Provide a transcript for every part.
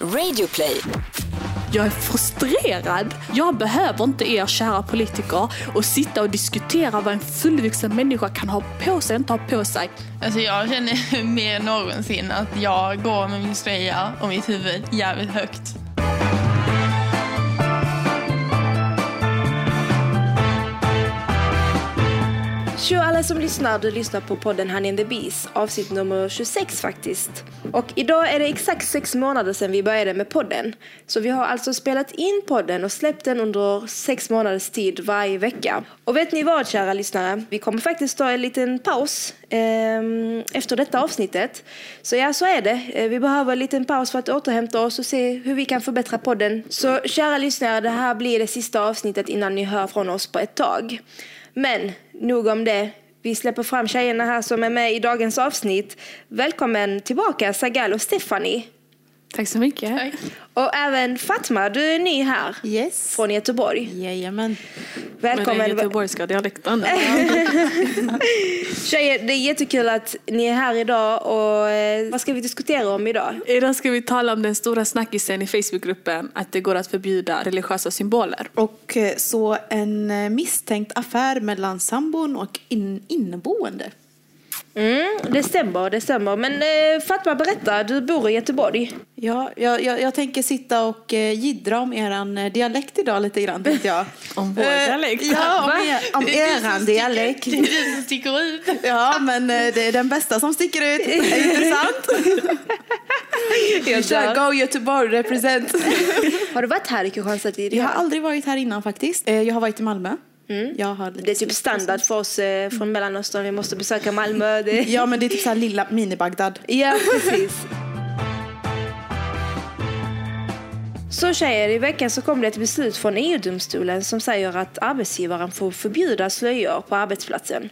Radioplay. Jag är frustrerad. Jag behöver inte er kära politiker och sitta och diskutera vad en fullvuxen människa kan ha på sig och inte ha på sig. Alltså jag känner mer än någonsin att jag går med min slöja och mitt huvud jävligt högt. Tjo alla som lyssnar, du lyssnar på podden Honey and the Bees, avsnitt nummer 26 faktiskt. Och idag är det exakt sex månader sedan vi började med podden. Så vi har alltså spelat in podden och släppt den under sex månaders tid varje vecka. Och vet ni vad kära lyssnare? Vi kommer faktiskt ta en liten paus eh, efter detta avsnittet. Så ja, så är det. Eh, vi behöver en liten paus för att återhämta oss och se hur vi kan förbättra podden. Så kära lyssnare, det här blir det sista avsnittet innan ni hör från oss på ett tag. Men nog om det. Vi släpper fram tjejerna här som är med i dagens avsnitt. Välkommen tillbaka Sagal och Stephanie. Tack så mycket. Och även Fatma, du är ny här. Yes. Från Göteborg. Jajamän. Med den Välkommen. göteborgska dialekten. Tjejer, det är jättekul att ni är här idag och eh, vad ska vi diskutera om idag? Idag ska vi tala om den stora snackisen i Facebookgruppen att det går att förbjuda religiösa symboler. Och eh, så en eh, misstänkt affär mellan sambon och in inneboende. Mm, det stämmer, det stämmer. Men eh, Fatma, berätta, du bor i Göteborg. Ja, jag, jag, jag tänker sitta och eh, jiddra om eran eh, dialekt idag lite grann tänkte jag. Om vår Eh, dialekt? Ja, om, er, om som dialekt. Det är du som sticker ut. Ja, men eh, det är den bästa som sticker ut. Är inte sant? Vi kör Go Göteborg represent. Har du varit här i Kristianstad Jag tidigare? har aldrig varit här innan faktiskt. Eh, Jag har varit i Malmö. Jag har Det är typ standard för oss eh, från Mellanöstern. Vi måste besöka Malmö. Det... Ja, men det är typ så här lilla mini-Bagdad. Ja, precis. Så tjejer, i veckan så kom det ett beslut från EU-domstolen som säger att arbetsgivaren får förbjuda slöjor på arbetsplatsen.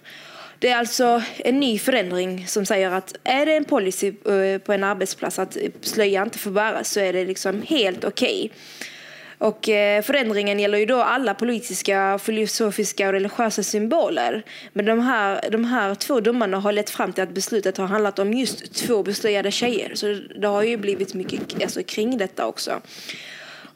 Det är alltså en ny förändring som säger att är det en policy eh, på en arbetsplats att slöja inte får bäras så är det liksom helt okej. Och eh, förändringen gäller ju då alla politiska, filosofiska och religiösa symboler. Men de här, de här två domarna har lett fram till att beslutet har handlat om just två beslöjade tjejer. Så det har ju blivit mycket alltså, kring detta också.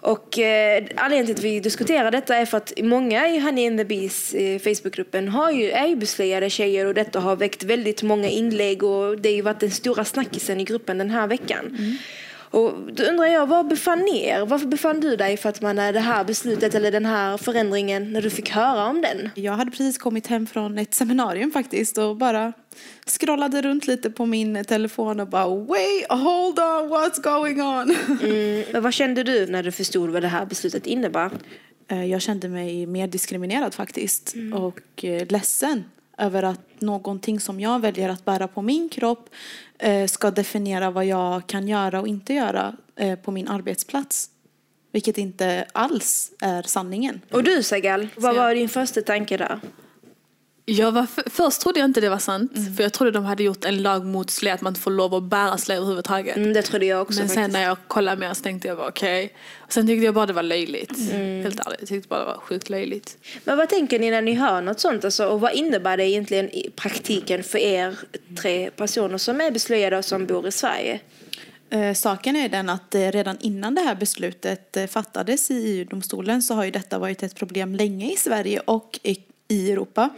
Och eh, anledningen till att vi diskuterar detta är för att många i Honey and the Bees eh, Facebookgruppen har ju, är ju beslöjade tjejer och detta har väckt väldigt många inlägg och det har ju varit den stora snackisen i gruppen den här veckan. Mm. Och då undrar jag, var befann er? Varför befann du dig för att man är det här beslutet eller den här förändringen när du fick höra om den? Jag hade precis kommit hem från ett seminarium faktiskt och bara scrollade runt lite på min telefon och bara wait, hold on, what's going on? Mm, men vad kände du när du förstod vad det här beslutet innebar? Eh, Jag kände mig mer diskriminerad faktiskt och eh, ledsen över att någonting som jag väljer att bära på min kropp eh, ska definiera vad jag kan göra och inte göra eh, på min arbetsplats. Vilket inte alls är sanningen. Och du Sagal, vad var din första tanke där? Jag var först trodde jag inte det var sant. För jag trodde de hade gjort en lag mot slöja, att man inte får lov att bära slöja överhuvudtaget. Mm, det trodde jag också Men sen faktiskt. när jag kollade mer så tänkte jag bara okej. Och Sen tyckte jag bara det var löjligt. Helt ärligt, jag tyckte bara det var sjukt löjligt. Men vad tänker ni när ni hör något sånt? Alltså, och vad innebär det egentligen i praktiken för er tre personer som är beslöjade och som bor i Sverige? Eh, Saken är den att eh, redan innan det här beslutet eh, fattades i EU-domstolen så har ju detta varit ett problem länge i Sverige och i, Europa.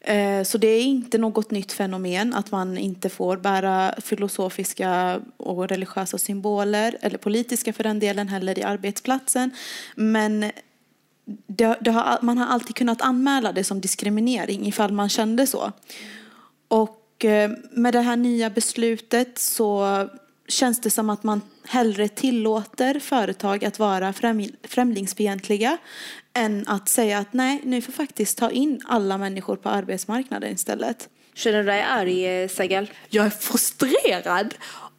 Eh, så det är inte något nytt fenomen att man inte får bära filosofiska och religiösa symboler eller politiska för den delen heller i arbetsplatsen. Men det, det har, man har alltid kunnat anmäla det som diskriminering ifall man kände så. Och eh, med det här nya beslutet så känns det som att man hellre tillåter företag att vara främ- främlingsfientliga än att säga att nej, nu får faktiskt ta in alla människor på arbetsmarknaden istället. Känner du dig arg, eh, Sagal? Jag är frustrerad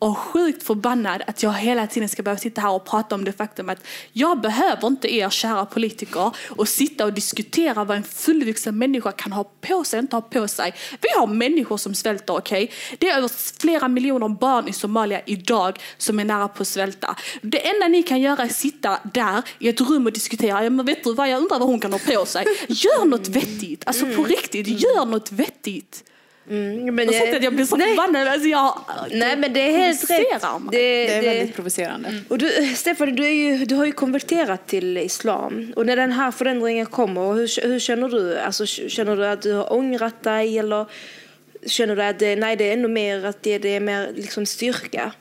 och sjukt förbannad att jag hela tiden ska behöva sitta här och prata om det faktum att jag behöver inte er kära politiker och sitta och diskutera vad en fullvuxen människa kan ha på sig och inte ha på sig. Vi har människor som svälter, okej? Det är över flera miljoner barn i Somalia idag som är nära på att svälta. Det enda ni kan göra är att sitta där i ett rum och diskutera, ja, men vet du vad, jag undrar vad hon kan ha på sig. Gör något vettigt, alltså på riktigt, gör något vettigt. Mm, men Jag säger att jag blir så nej, förbannad. Alltså jag, nej, men det är helt rätt. Det, Det är det- väldigt provocerande. Och du, Stefan, du, är ju, du har ju konverterat till islam. Och när den här förändringen kommer, hur, hur känner du? Alltså, känner du att du har ångrat dig eller känner du att det, nej, det är ännu mer att det, det är mer liksom styrka?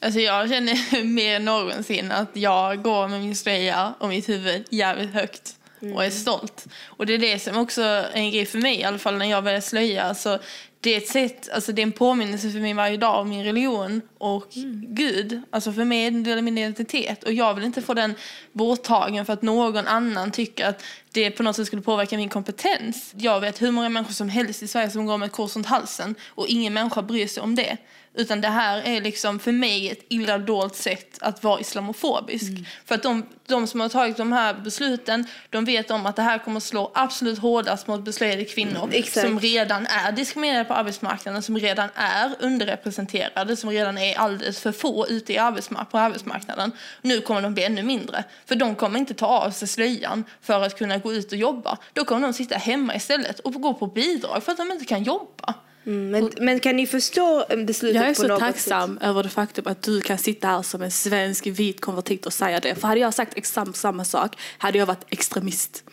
Alltså jag känner mer än någonsin att jag går med min slöja och mitt huvud jävligt högt och är stolt. Och det är det som också är en grej för mig, i alla fall när jag börjar slöja. Alltså, det är ett sätt, alltså det är en påminnelse för mig varje dag om min religion och Gud. Alltså för mig är det en del av min identitet. Och jag vill inte få den borttagen för att någon annan tycker att det på något sätt skulle påverka min kompetens. Jag vet hur många människor som helst i Sverige som går med ett kors runt halsen och ingen människa bryr sig om det. Utan det här är liksom för mig ett illa dolt sätt att vara islamofobisk. För att de, de som har tagit de här besluten, de vet om att det här kommer att slå absolut hårdast mot beslöjade kvinnor Exakt. som redan är diskriminerade på arbetsmarknaden, som redan är underrepresenterade, som redan är alldeles för få ute i arbetsmark- på arbetsmarknaden. Nu kommer de bli ännu mindre. För de kommer inte ta av sig slöjan för att kunna gå ut och jobba. Då kommer de sitta hemma istället och gå på bidrag för att de inte kan jobba. Mm, men, men kan ni förstå beslutet Jag är på så något tacksam över det faktum att du kan sitta här som en svensk vit konvertit och säga det. För hade jag sagt exakt samma sak hade jag varit extremist.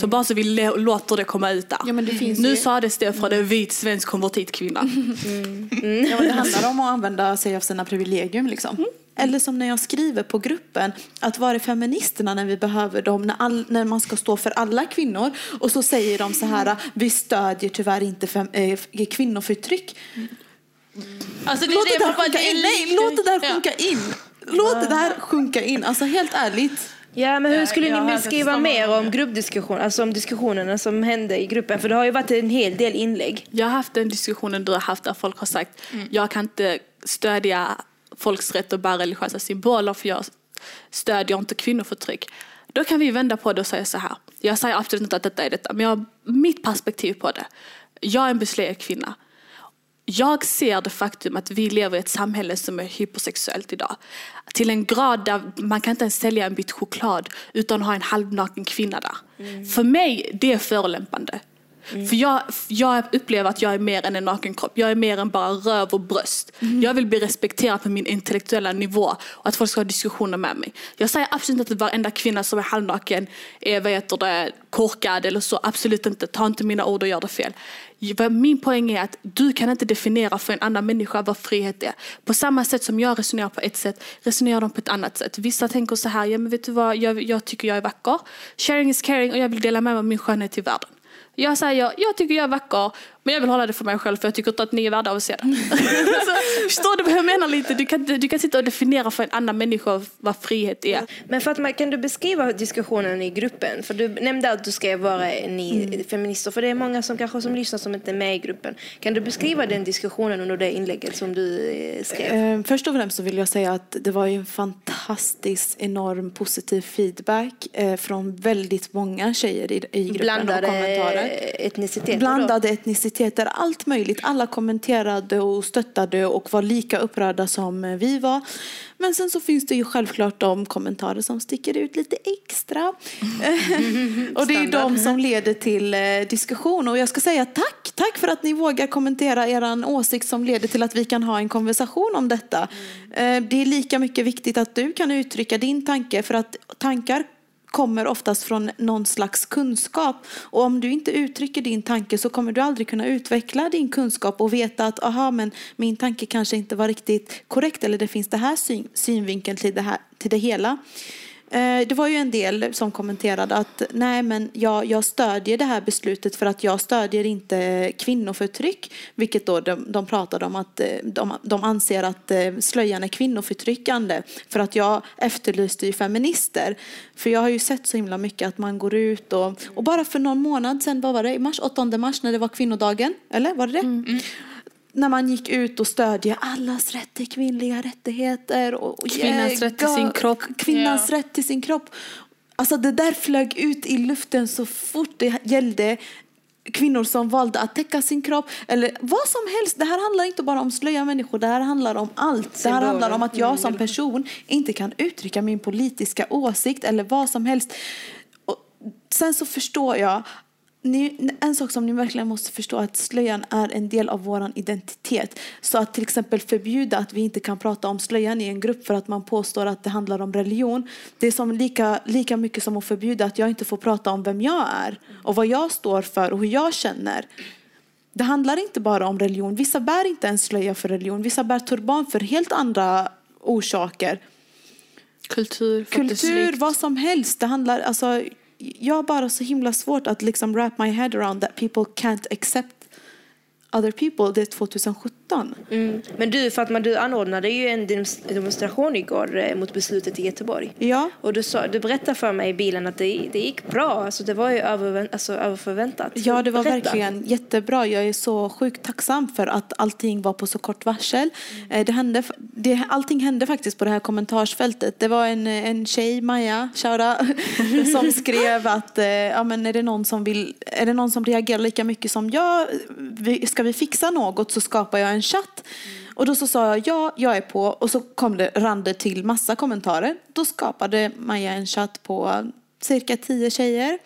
Så bara så vi lå- låter det komma ut där. Ja, men det finns nu ju- sades det från en vit svensk konvertitkvinna. Ja, men det handlar om att använda sig av sina privilegium. Liksom. Eller som när jag skriver på gruppen, att vara feministerna när vi behöver dem, när, all, när man ska stå för alla kvinnor. Och så säger de så här, vi stödjer tyvärr inte fem, eh, kvinnoförtryck. Alltså, Låt det där bara- sjunka är in, nej, lika- låt det där Ja. sjunka in. Låt det där sjunka in, alltså helt ärligt. Ja, men hur Ja, skulle ni beskriva mer om gruppdiskussion, alltså om diskussionerna som hände i gruppen? För det har ju varit en hel del inlägg. Jag har haft den diskussionen du har haft där folk har sagt jag kan inte stödja folks rätt att bära religiösa symboler för jag stödjer inte kvinnoförtryck. Då kan vi vända på det och säga så här. Jag säger absolut inte att detta är detta, men jag har mitt perspektiv på det. Jag är en beslöjad kvinna. Jag ser det faktum att vi lever i ett samhälle som är hypersexuellt idag. Till en grad där man kan inte ens sälja en bit choklad utan att ha en halvnaken kvinna där. För mig, det är förolämpande. För jag, jag upplever att jag är mer än en naken kropp. Jag är mer än bara röv och bröst. Jag vill bli respekterad på min intellektuella nivå och att folk ska ha diskussioner med mig. Jag säger absolut inte att varenda kvinna som är halvnaken är vad heter det, korkad eller så. Absolut inte. Ta inte mina ord och gör det fel. Min poäng är att du kan inte definiera för en annan människa vad frihet är. På samma sätt som jag resonerar på ett sätt resonerar de på ett annat sätt. Vissa tänker så här, ja men vet du vad, jag, jag tycker jag är vacker. Sharing is caring och jag vill dela med mig av min skönhet till världen. Jag säger, jag tycker jag är vacker, men jag vill hålla det för mig själv för jag tycker inte att ni är värda att se det. så, förstår du vad jag menar lite? Du kan, du kan sitta och definiera för en annan människa vad frihet är. Men Fatma, kan du beskriva diskussionen i gruppen? För du nämnde att du ska vara ni feminister, för det är många som kanske som lyssnar som inte är med i gruppen. Kan du beskriva den diskussionen under det inlägget som du eh, skrev? Eh, först och främst så vill jag säga att det var en fantastisk, enorm positiv feedback eh, från väldigt många tjejer i, i gruppen Blandade och kommentarer. etniciteter etniciteter, allt möjligt. Alla kommenterade och stöttade och var lika upprörda som vi var. Men sen så finns det ju självklart de kommentarer som sticker ut lite extra. och det är de som leder till eh, diskussion. Och jag ska säga tack, tack för att ni vågar kommentera er åsikt som leder till att vi kan ha en konversation om detta. Eh, det är lika mycket viktigt att du kan uttrycka din tanke för att tankar kommer oftast från någon slags kunskap. Och om du inte uttrycker din tanke så kommer du aldrig kunna utveckla din kunskap och veta att aha, men min tanke kanske inte var riktigt korrekt eller det finns det här syn, synvinkeln till det, här, till det hela. Eh, det var ju en del som kommenterade att nej men jag, jag stödjer det här beslutet för att jag stödjer inte kvinnoförtryck. Vilket då de, de pratade om att eh, de, de anser att eh, slöjan är kvinnoförtryckande. För att jag efterlyste ju feminister. För jag har ju sett så himla mycket att man går ut och, och bara för någon månad sedan, vad var det, i mars, 8 mars när det var kvinnodagen, eller var det det? Mm. Mm när man gick ut och stödjer allas rätt till kvinnliga rättigheter. Och, Kvinnans rätt till sin kropp. Kvinnans Ja. rätt till sin kropp. Alltså det där flög ut i luften så fort det gällde kvinnor som valde att täcka sin kropp eller vad som helst. Det här handlar inte bara om slöja människor, det här handlar om allt. Det här handlar om att jag som person inte kan uttrycka min politiska åsikt eller vad som helst. Och sen så förstår jag ni, en sak som ni verkligen måste förstå är att slöjan är en del av vår identitet. Så att till exempel förbjuda att vi inte kan prata om slöjan i en grupp för att man påstår att det handlar om religion. Det är som lika, lika mycket som att förbjuda att jag inte får prata om vem jag är och vad jag står för och hur jag känner. Det handlar inte bara om religion. Vissa bär inte ens slöja för religion. Vissa bär turban för helt andra orsaker. Kultur, Kultur, vad som helst. Det handlar, alltså, jag har bara så himla svårt att liksom wrap my head around that people can't accept other people. Det är 2017. Mm. Men du Fatma, du anordnade ju en demonstration igår eh, mot beslutet i Göteborg. Ja. Och du, sa, du berättade för mig i bilen att det, det gick bra. Alltså det var ju över, alltså, över förväntat. Ja, det var Berätta. verkligen jättebra. Jag är så sjukt tacksam för att allting var på så kort varsel. Eh, Det hände, det, allting hände faktiskt på det här kommentarsfältet. Det var en, en tjej, Maja, Shaura, som skrev att eh, ja, men är, det någon som vill, är det någon som reagerar lika mycket som jag? Vi- Ska vi fixa något så skapar jag en chatt. Och då så sa jag ja, jag är på. Och så kom det, rann det till massa kommentarer. Då skapade Maja en chatt på cirka tio tjejer.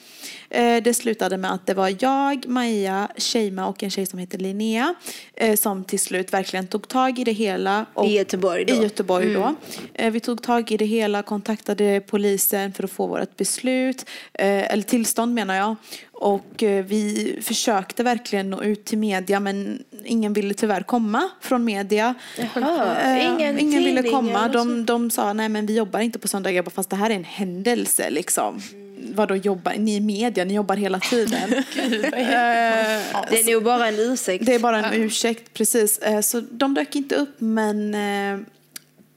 Eh, Det slutade med att det var jag, Maja, Sheima och en tjej som heter Linnea eh, som till slut verkligen tog tag i det hela. Och, I Göteborg då. I Göteborg då. Eh, Vi tog tag i det hela, kontaktade polisen för att få vårt beslut, eller tillstånd menar jag. Och vi försökte verkligen nå ut till media men ingen ville tyvärr komma från media. Eh, ingen ingen ville komma. De, de sa nej men vi jobbar inte på söndagar. Fast det här är en händelse liksom. Vadå jobbar? Ni är media, ni jobbar hela tiden. Eh, Det är nog bara en ursäkt. det är bara en ursäkt, precis. Eh, Så de dök inte upp, men eh,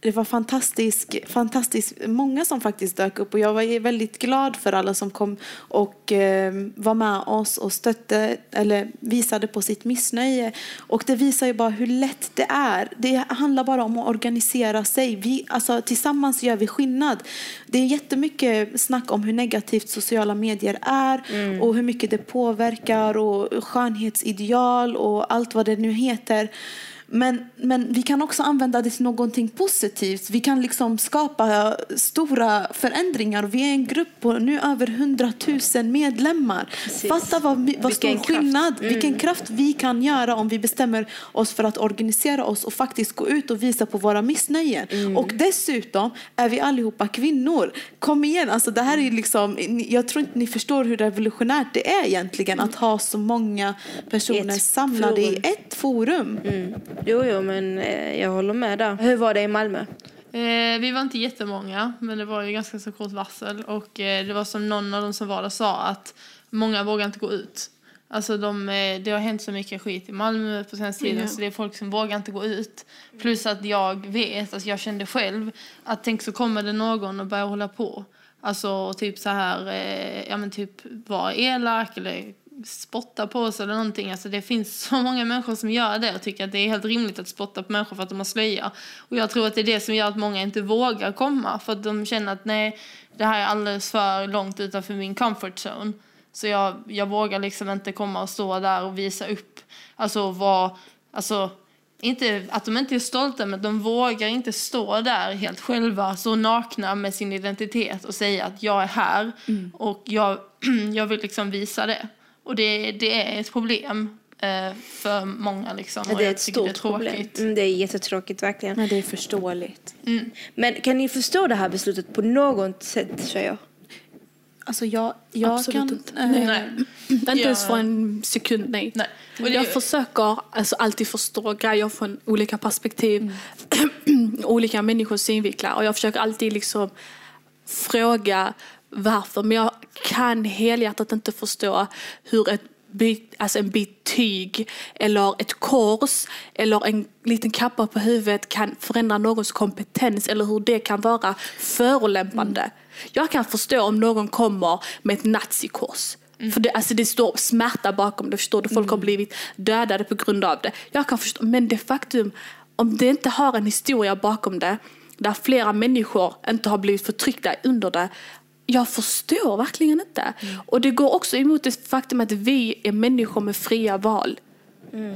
det var fantastiskt, fantastiskt många som faktiskt dök upp och jag var väldigt glad för alla som kom och eh, var med oss och stötte eller visade på sitt missnöje. Och det visar ju bara hur lätt det är. Det handlar bara om att organisera sig. Vi, alltså, tillsammans gör vi skillnad. Det är jättemycket snack om hur negativt sociala medier är och hur mycket det påverkar och skönhetsideal och allt vad det nu heter. Men, men vi kan också använda det till någonting positivt. Vi kan liksom skapa stora förändringar. Vi är en grupp på nu över 100 000 medlemmar. Precis. Fatta vad, vad stor kraft. skillnad, vilken kraft vi kan göra om vi bestämmer oss för att organisera oss och faktiskt gå ut och visa på våra missnöjen. Och dessutom är vi allihopa kvinnor. Kom igen, alltså det här är liksom, jag tror inte ni förstår hur revolutionärt det är egentligen att ha så många personer Ett samlade i forum. ett forum. Mm. Jo, jo, men eh, jag håller med där. Hur var det i Malmö? Eh, vi var inte jättemånga, men det var ju ganska så kort varsel. Och eh, det var som någon av de som var där sa att många vågar inte gå ut. Alltså de, eh, det har hänt så mycket skit i Malmö på senaste tiden Ja. så det är folk som vågar inte gå ut. Plus att jag vet, alltså jag kände själv att tänk så kommer det någon och börjar hålla på. Alltså typ så här, eh, ja men typ vara elak eller spotta på oss eller någonting. Alltså det finns så många människor som gör det och tycker att det är helt rimligt att spotta på människor för att de har slöja. Och jag tror att det är det som gör att många inte vågar komma för att de känner att nej, det här är alldeles för långt utanför min comfort zone. Så jag, jag vågar liksom inte komma och stå där och visa upp, alltså vad, alltså inte att de inte är stolta men de vågar inte stå där helt själva så nakna med sin identitet och säga att jag är här och jag, jag vill liksom visa det. Och det, det är ett problem eh, för många liksom. det är ett stort problem. tråkigt. Mm, det är jättetråkigt verkligen. Men det är förståeligt. Men kan ni förstå det här beslutet på något sätt, tjejer? Alltså jag, jag Absolut kan... inte. eh, Nej. Inte ens Ja. för en sekund, nej. Nej. Och det- Jag försöker alltså, alltid förstå grejer från olika perspektiv, olika människors synvinklar. Och jag försöker alltid liksom fråga varför. Men jag kan helhjärtat inte förstå hur ett bit, alltså en bit tyg eller ett kors eller en liten kappa på huvudet kan förändra någons kompetens eller hur det kan vara förolämpande. Jag kan förstå om någon kommer med ett nazikors. För det, alltså det står smärta bakom det, förstår du? Folk har blivit dödade på grund av det. Jag kan förstå, men det faktum, om det inte har en historia bakom det, där flera människor inte har blivit förtryckta under det, jag förstår verkligen inte. Och det går också emot det faktum att vi är människor med fria val.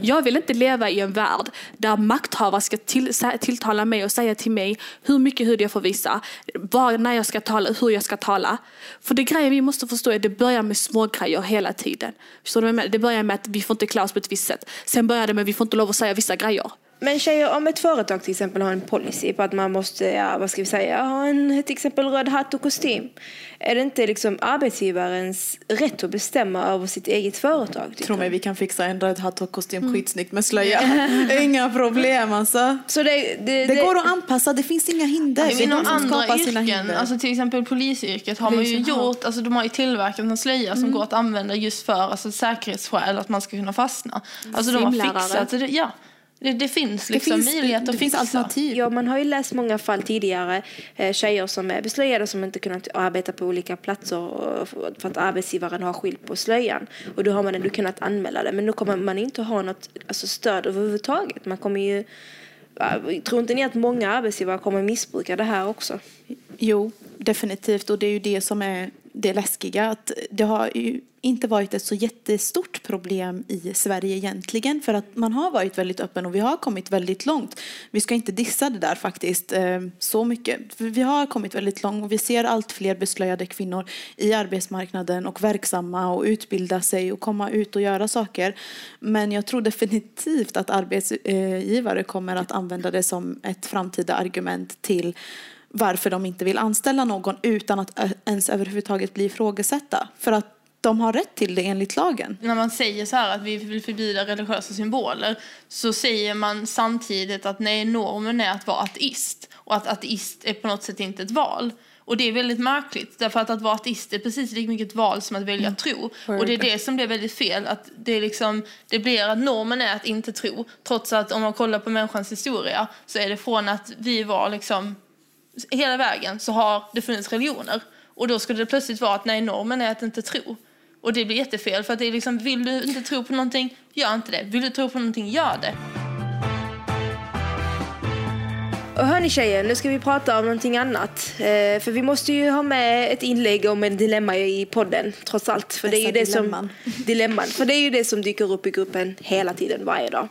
Jag vill inte leva i en värld där makthavare ska till, tilltala mig och säga till mig hur mycket hud jag får visa, var, när jag ska tala, hur jag ska tala. För det grejen vi måste förstå är att det börjar med små grejer hela tiden. Förstår du vad jag menar? Det börjar med att vi får inte klä oss på ett visst sätt. Sen börjar det med att vi får inte lov att säga vissa grejer. Men tjejer, om ett företag till exempel har en policy på att man måste, ja, vad ska vi säga, ha en till exempel röd hatt och kostym. Är det inte liksom arbetsgivarens rätt att bestämma över sitt eget företag? Tro mig, vi kan fixa en röd hatt och kostym skitsnyggt med slöja. Inga problem alltså. Så det, det, Det går att anpassa, det finns inga hinder. Det är Inom andra yrken, hinder. alltså till exempel polisyrket har man ju gjort, alltså de har ju tillverkat en slöja som går att använda just för alltså, säkerhetsskäl, att man ska kunna fastna. Alltså de har fixat det, ja. Det, det finns det liksom finns, möjlighet det att finns alternativ. Ja, man har ju läst många fall tidigare. Eh, tjejer som är beslöjade som inte kunnat arbeta på olika platser och- för att arbetsgivaren har skilt på slöjan. Och då har man ändå kunnat anmäla det. Men nu kommer man inte ha något alltså, stöd överhuvudtaget. Man kommer ju... Tror inte ni att många arbetsgivare kommer missbruka det här också? Jo, definitivt. Och det är ju det som är det läskiga. Att det har ju inte varit ett så jättestort problem i Sverige egentligen. För att man har varit väldigt öppen och vi har kommit väldigt långt. Vi ska inte dissa det där faktiskt eh, så mycket. För vi har kommit väldigt långt och vi ser allt fler beslöjade kvinnor i arbetsmarknaden och verksamma och utbilda sig och komma ut och göra saker. Men jag tror definitivt att arbetsgivare kommer att använda det som ett framtida argument till varför de inte vill anställa någon utan att eh, ens överhuvudtaget bli ifrågasatta. För att de har rätt till det enligt lagen. När man säger så här att vi vill förbjuda religiösa symboler så säger man samtidigt att nej, normen är att vara ateist och att ateist är på något sätt inte ett val. Och det är väldigt märkligt därför att att vara ateist är precis lika mycket ett val som att välja tro. Och det är det som blir väldigt fel. Att det, är liksom, det blir att normen är att inte tro. Trots att om man kollar på människans historia så är det från att vi var liksom hela vägen så har det funnits religioner. Och då skulle det plötsligt vara att nej, normen är att inte tro. Och det blir jättefel för att det är liksom, vill du inte tro på någonting, gör inte det. Vill du tro på någonting, gör det. Och hörni tjejer, nu ska vi prata om någonting annat. Eh, för vi måste ju ha med ett inlägg om en dilemma i podden, trots allt. För det är ju det dilemman. som, dilemman. För det är ju det som dyker upp i gruppen hela tiden, varje dag.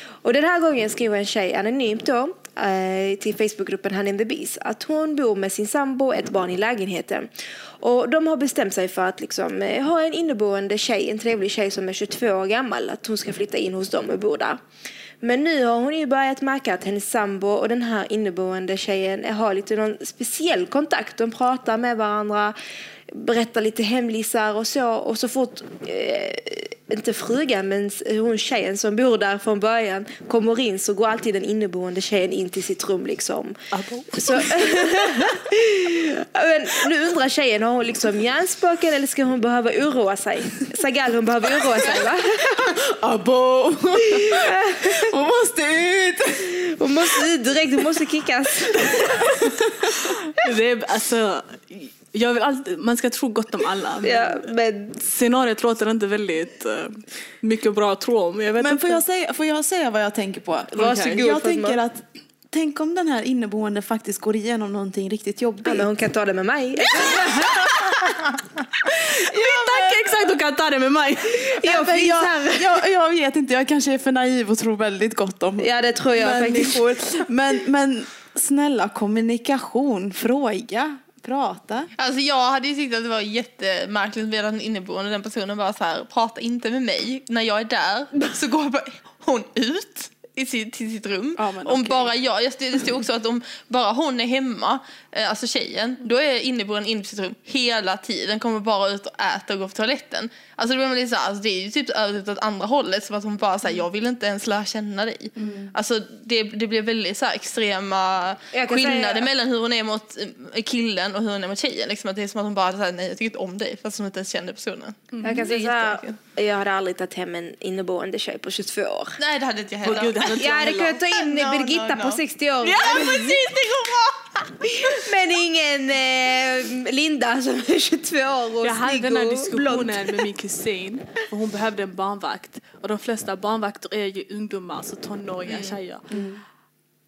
Och den här gången skriver en tjej anonymt då, Eh, till Facebookgruppen Han in the Bees att hon bor med sin sambo och ett barn i lägenheten. Och de har bestämt sig för att liksom, eh, ha en inneboende tjej, en trevlig tjej som är 22 år gammal, att hon ska flytta in hos dem och bo där. Men nu har hon ju börjat märka att hennes sambo och den här inneboende tjejen har lite någon speciell kontakt. De pratar med varandra, berättar lite hemlisar och så. Och så fort, eh, inte frugan, men hon tjejen som bor där från början kommer in så går alltid den inneboende tjejen in till sitt rum liksom. Så, men nu undrar tjejen, har hon liksom hjärnspöken eller ska hon behöva oroa sig? Sagal, hon behöver oroa sig va? Abo! Hon måste ut! Hon måste ut direkt, hon måste kickas. Det är, alltså, jag vill alltid, man ska tro gott om alla. Men Ja, men Scenariot låter inte väldigt uh, mycket bra att tro om. Men inte. får jag, säga, får jag säga vad jag tänker på? Varsågod, Jag tänker att Tänk om den här inneboende faktiskt går igenom någonting riktigt jobbigt. Ja, men hon kan ta det med mig. Tack, exakt, du kan ta det med mig. Jag jag, jag, jag vet inte, jag kanske är för naiv och tror väldigt gott om Ja, det tror jag faktiskt. människor. Men, men snälla, kommunikation, fråga, prata. Alltså jag hade ju tyckt att det var jättemärkligt med den inneboende, den personen bara så här, prata inte med mig. När jag är där så går bara hon ut i sitt, till sitt rum. Ja, Om okej. bara jag, det stod också att om bara hon är hemma, alltså tjejen, då är inneboende inne på sitt rum hela tiden, kommer bara ut och äter och går på toaletten. Alltså, då blir man lite alltså det är ju typ över åt andra hållet, som att hon bara säger jag vill inte ens lära känna dig. Alltså det, det blir väldigt så extrema skillnader säga- mellan hur hon är mot eh, killen och hur hon är mot tjejen. Liksom att det är som att hon bara säger nej jag tycker inte om dig fast hon inte ens känner personen. Jag kan säga så här, jätteäckligt. jag hade aldrig tagit hem en inneboende tjej på 22 år. Nej det hade inte jag heller. gud, det hade inte Jag hade kunnat ta in No, Birgitta no, på no. 60 år. Ja precis, det går bra! Men ingen eh, Linda som är 22 år och Jag hade den här och diskussionen med min kusin. För hon behövde en barnvakt. Och de flesta barnvakter är ju ungdomar, alltså tonåriga tjejer.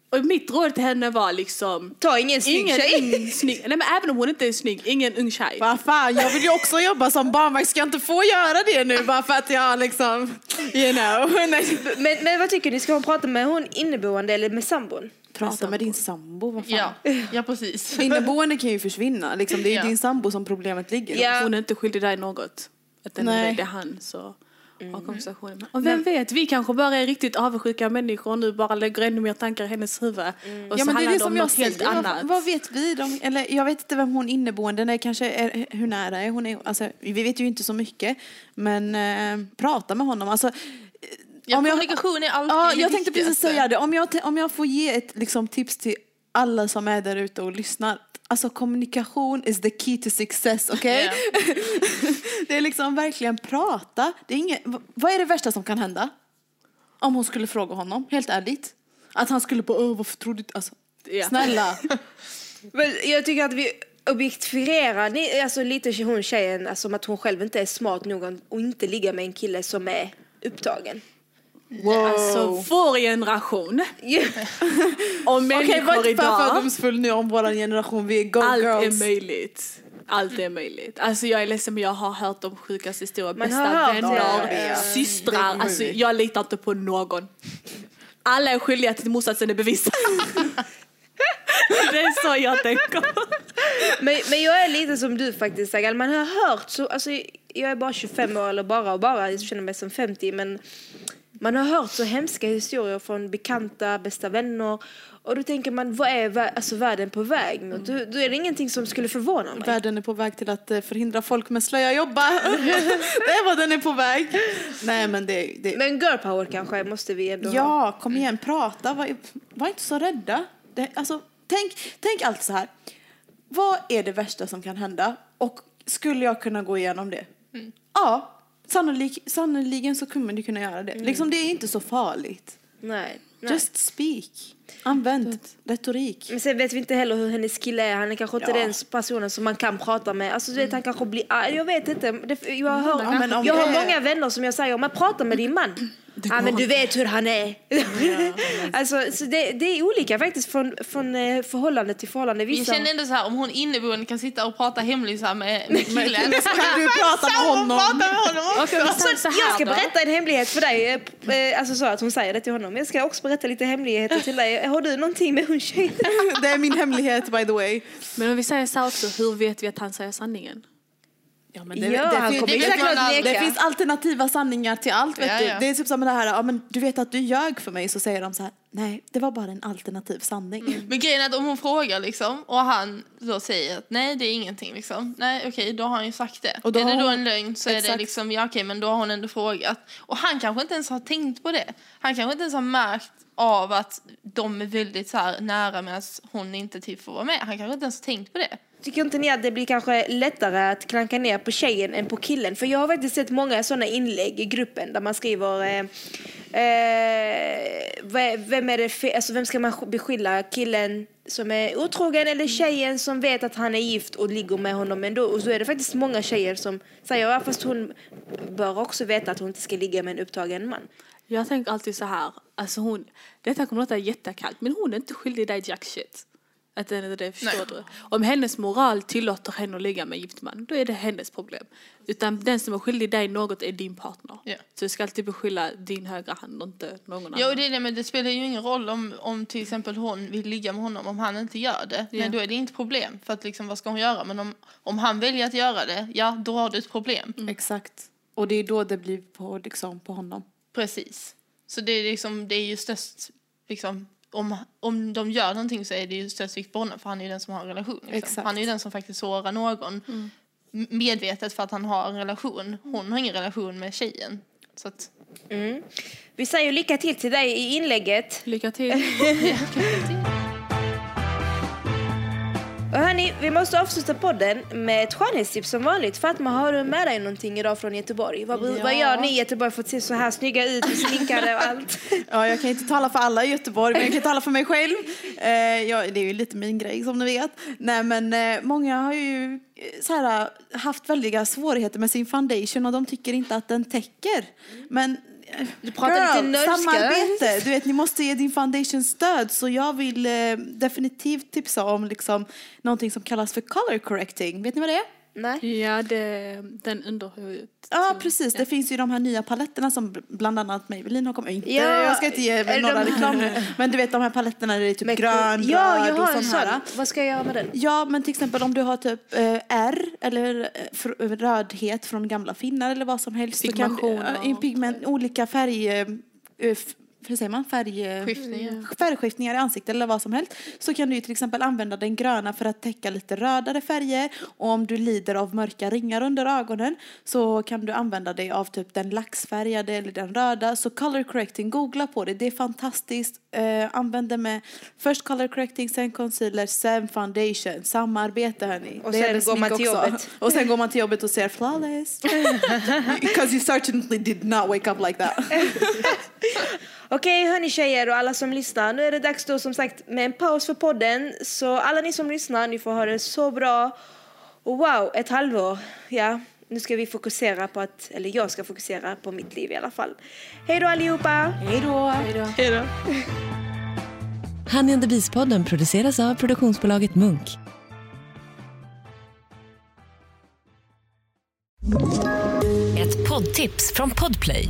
Och mitt råd till henne var liksom Ta ingen snygg Ingen tjej. ung, snygg, nej men även om hon inte är snygg, ingen ung tjej. Vad fan, jag vill ju också jobba som barnvakt. Ska jag inte få göra det nu bara för att jag liksom, you know. Men, men vad tycker ni, ska hon prata med hon inneboende eller med sambon? Prata med din sambo, vad fan. Ja, ja precis. Inneboende kan ju försvinna. Liksom. Det är ju Ja. din sambo som problemet ligger. Ja. Hon är inte skyldig dig något. Att den Nej. är det är han så ha konversationen. med. Och vem vet, vi kanske bara är riktigt avundsjuka människor och nu bara lägger ännu mer tankar i hennes huvud. Och Ja så men det är handlar det det om som jag något helt säger. annat. Vad, vad vet vi? De, eller jag vet inte vem hon inneboende är. Kanske är, hur nära är hon? Är, alltså, vi vet ju inte så mycket. Men eh, prata med honom. Alltså, Ja, Om jag- kommunikation är alltid Ja, jag tänkte precis säga det. Om jag, om jag får ge ett liksom, tips till alla som är där ute och lyssnar. Alltså kommunikation is the key to success, okej? Ja. det är liksom verkligen prata. Det är inget, vad är det värsta som kan hända? Om hon skulle fråga honom, helt ärligt. Att han skulle på, Åh, varför tror du inte, alltså, Ja. snälla. Men jag tycker att vi objektifierar ni- alltså lite hon tjejen alltså, som att hon själv inte är smart nog och inte ligga med en kille som är upptagen. Wow. Alltså vår generation och Okej, människor var inte för fördomsfull nu om vår generation. Vi är go allt girls. är möjligt. Allt är möjligt. Alltså jag är ledsen men jag har hört de sjukaste historier. Man Bästa vänner, ja. systrar. Alltså jag litar inte på någon. Alla är skyldiga till motsatsen är bevisad. det är så jag tänker. Men, men jag är lite som du faktiskt Sagal. Man har hört så, alltså jag är bara 25 år eller bara och bara, jag känner mig som 50 men man har hört så hemska historier från bekanta, bästa vänner och då tänker man vad är vä- alltså, världen på väg mot? Då, då är det ingenting som skulle förvåna mig. Världen är på väg till att eh, förhindra folk med slöja jobba. det är vad den är på väg. Nej men det, det Men girl power kanske måste vi ändå ha. Ja, kom igen, prata. Var, var inte så rädda. Det, alltså, tänk, tänk allt så här. Vad är det värsta som kan hända? Och skulle jag kunna gå igenom det? Ja, sannolik, sannoliken så kommer du kunna göra det. Liksom, det är inte så farligt. Nej. nej. Just speak. Använd retorik. Men sen vet vi inte heller hur hennes kille är. Han är kanske inte Ja. den personen som man kan prata med. Alltså du vet, han kanske blir arg. Jag vet inte. Jag har, Ja, men om jag har många vänner som jag säger, men prata med din man. Ja, men du vet hur han är. alltså, så det, det är olika faktiskt från, från eh, förhållande till förhållande. Jag Vissa... känner ändå så här, om hon inneboende kan sitta och prata hemligt med, med killen. Så kan du prata med honom. Prata med honom också. Så här jag ska berätta en hemlighet för dig. eh, eh, Alltså så att hon säger det till honom. Jag ska också berätta lite hemligheter till dig. Har du någonting med hon tjejen? Det är min hemlighet by the way. Men om vi säger så här också, hur vet vi att han säger sanningen? Ja, men Ja, fin- kommer ju det, säkert att det finns alternativa sanningar till allt. Vet Ja, du. ja. Det är typ som det här, ja, men du vet att du ljög för mig, så säger de så här, nej, det var bara en alternativ sanning. Men grejen är att om hon frågar liksom och han då säger att nej det är ingenting liksom. Nej okej då har han ju sagt det. Och då är det då en lögn så är det Exakt. liksom ja okej men då har hon ändå frågat. Och han kanske inte ens har tänkt på det. Han kanske inte ens har märkt av att de är väldigt så här nära medan hon inte typ får vara med. Han kanske inte ens har tänkt på det. Tycker inte ni att det blir kanske lättare att klanka ner på tjejen än på killen? För jag har faktiskt sett många sådana inlägg i gruppen där man skriver eh, eh, vem, är det alltså, vem ska man beskylla? Killen som är otrogen eller tjejen som vet att han är gift och ligger med honom ändå? Och så är det faktiskt många tjejer som säger ja, fast hon bör också veta att hon inte ska ligga med en upptagen man. Jag tänker alltid så här, alltså hon, detta kommer låta jättekallt, men hon är inte skyldig dig jack shit. Att det är det, förstår du? Om hennes moral tillåter henne att ligga med en gift man, då är det hennes problem. Utan den som är skyldig dig något är din partner. Ja. Så du ska alltid beskylla din högra hand och inte någon annan. Ja och det är det men det spelar ju ingen roll om, om till exempel hon vill ligga med honom om han inte gör det. Ja. Men då är det inte problem för att liksom vad ska hon göra? Men om, om han väljer att göra det, ja då har du ett problem. Exakt. Och det är då det blir på, liksom, på honom. Precis. Så det är, liksom, det är ju störst, liksom, om, om de gör någonting så är det ju störst vikt på honom för han är ju den som har en relation. Liksom. Han är ju den som faktiskt sårar någon m- medvetet för att han har en relation. Hon har ingen relation med tjejen. Så att, Vi säger lycka till till dig i inlägget. Lycka till. Och hörni, vi måste avsluta podden med ett skönhetstips som vanligt. Fatma, har du med dig någonting idag från Göteborg? Vad, Ja. vad gör ni i Göteborg för att se så här snygga ut och sminkade och allt? Ja, jag kan inte tala för alla i Göteborg, men jag kan tala för mig själv. Eh, ja, det är ju lite min grej som ni vet. Nej, men eh, många har ju eh, så här, haft väldiga svårigheter med sin foundation och de tycker inte att den täcker. Men Du pratar lite nördska. samarbete. Du vet, ni måste ge din foundation stöd. Så jag vill eh, definitivt tipsa om liksom, någonting som kallas för color correcting. Vet ni vad det är? Nej. Ja, det, den underhuvudet. Ja, precis. Det finns ju de här nya paletterna som bland annat Maybelline har kommit. Inte, Ja, jag ska inte ge några reklam nu. Men du vet de här paletterna där det är typ Men- grön, ja, röd jag och har en sån här. Vad ska jag göra med den? Ja, men till exempel om du har typ eh, R eller eh, rödhet från gamla finnar eller vad som helst. så kan Pigmentation ja, och- pigment, olika färg... eh, f- hur säger man? Färg, eh, Skiftningar. färgskiftningar i ansiktet eller vad som helst. Så kan du till exempel använda den gröna för att täcka lite rödare färger. Och om du lider av mörka ringar under ögonen så kan du använda dig av typ den laxfärgade eller den röda. Så color correcting, googla på det. Det är fantastiskt. Eh, använd det med först color correcting, sen concealer, sen foundation. Samarbete hörni. Och Det sen går man till också. jobbet. Och sen går man till jobbet och ser flawless. Because you certainly did not wake up like that. Okej hörni tjejer och alla som lyssnar. Nu är det dags då som sagt med en paus för podden. Så alla ni som lyssnar, ni får ha det så bra. Och wow, ett halvår. Ja, nu ska vi fokusera på att, eller jag ska fokusera på mitt liv i alla fall. Hej då allihopa! Hej då. Honey and the Beast-podden produceras av produktionsbolaget Munk. Ett poddtips från Podplay.